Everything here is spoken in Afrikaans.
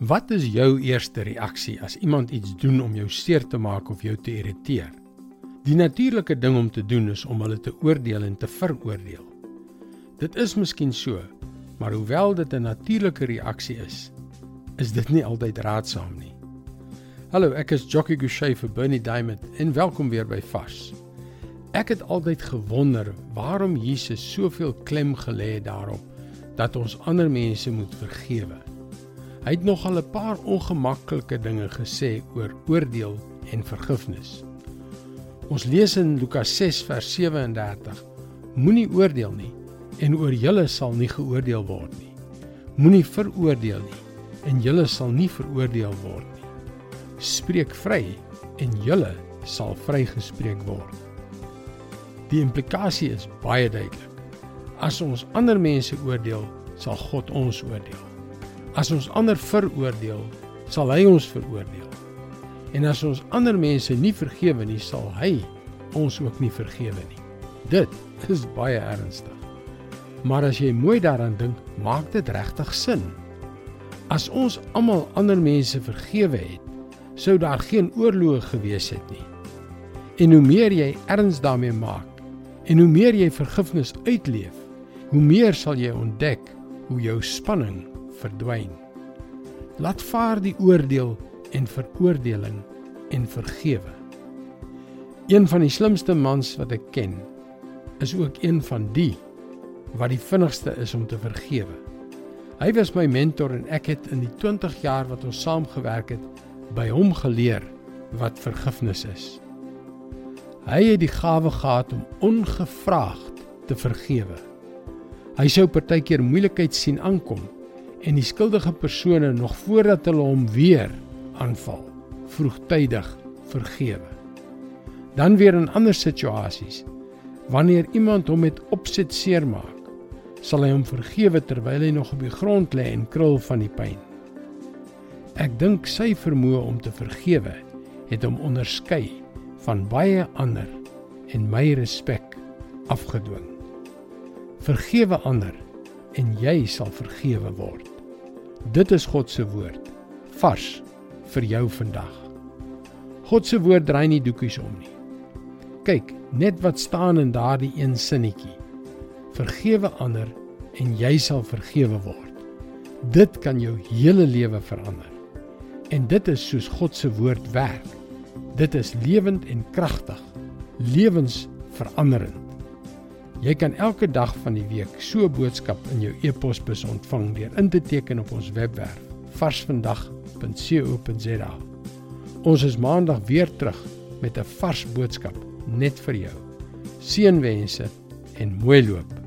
Wat is jou eerste reaksie as iemand iets doen om jou seer te maak of jou te irriteer? Die natuurlike ding om te doen is om hulle te oordeel en te veroordeel. Dit is miskien so, maar hoewel dit 'n natuurlike reaksie is, is dit nie altyd raadsaam nie. Hallo, ek is Jockey Gouchee vir Bernie Diamond en welkom weer by Vars. Ek het altyd gewonder waarom Jesus soveel klem gelê het daarop dat ons ander mense moet vergewe. Hy het nogal 'n paar ongemaklike dinge gesê oor oordeel en vergifnis. Ons lees in Lukas 6 vers 37: Moenie oordeel nie en oor julle sal nie geoordeel word nie. Moenie veroordeel nie en julle sal nie veroordeel word nie. Spreek vry en julle sal vrygespreek word. Die implikasie is baie duidelik. As ons ander mense oordeel, sal God ons oordeel. As ons ander veroordeel, sal hy ons veroordeel. En as ons ander mense nie vergewe nie, sal hy ons ook nie vergewe nie. Dit is baie ernstig. Maar as jy mooi daaraan dink, maak dit regtig sin. As ons almal ander mense vergewe het, sou daar geen oorloë gewees het nie. En hoe meer jy erns daarmee maak en hoe meer jy vergifnis uitleef, hoe meer sal jy ontdek hoe jou spanning verdwyn. Laat vaar die oordeel en veroordeling en vergewe. Een van die slimste mans wat ek ken, is ook een van die wat die vinnigste is om te vergewe. Hy was my mentor en ek het in die 20 jaar wat ons saam gewerk het, by hom geleer wat vergifnis is. Hy het die gawe gehad om ongevraagd te vergewe. Hy sou partykeer moeilikheid sien aankom en die skuldige persone nog voordat hulle hom weer aanval, vroegtydig vergewe. Dan weer in ander situasies, wanneer iemand hom met opset seermaak, sal hy hom vergewe terwyl hy nog op die grond lê en krul van die pyn. Ek dink sy vermoë om te vergewe het hom onderskei van baie ander en my respek afgedwing. Vergewe ander en jy sal vergewe word. Dit is God se woord vars vir jou vandag. God se woord draai nie doekies om nie. Kyk, net wat staan in daardie een sinnetjie. Vergewe ander en jy sal vergewe word. Dit kan jou hele lewe verander. En dit is soos God se woord werk. Dit is lewend en kragtig, lewensveranderend. Jy kan elke dag van die week so 'n boodskap in jou e-posbus ontvang deur in te teken op ons webwerf varsvandag.co.za. Ons is maandag weer terug met 'n vars boodskap net vir jou. Seënwense en mooi loop.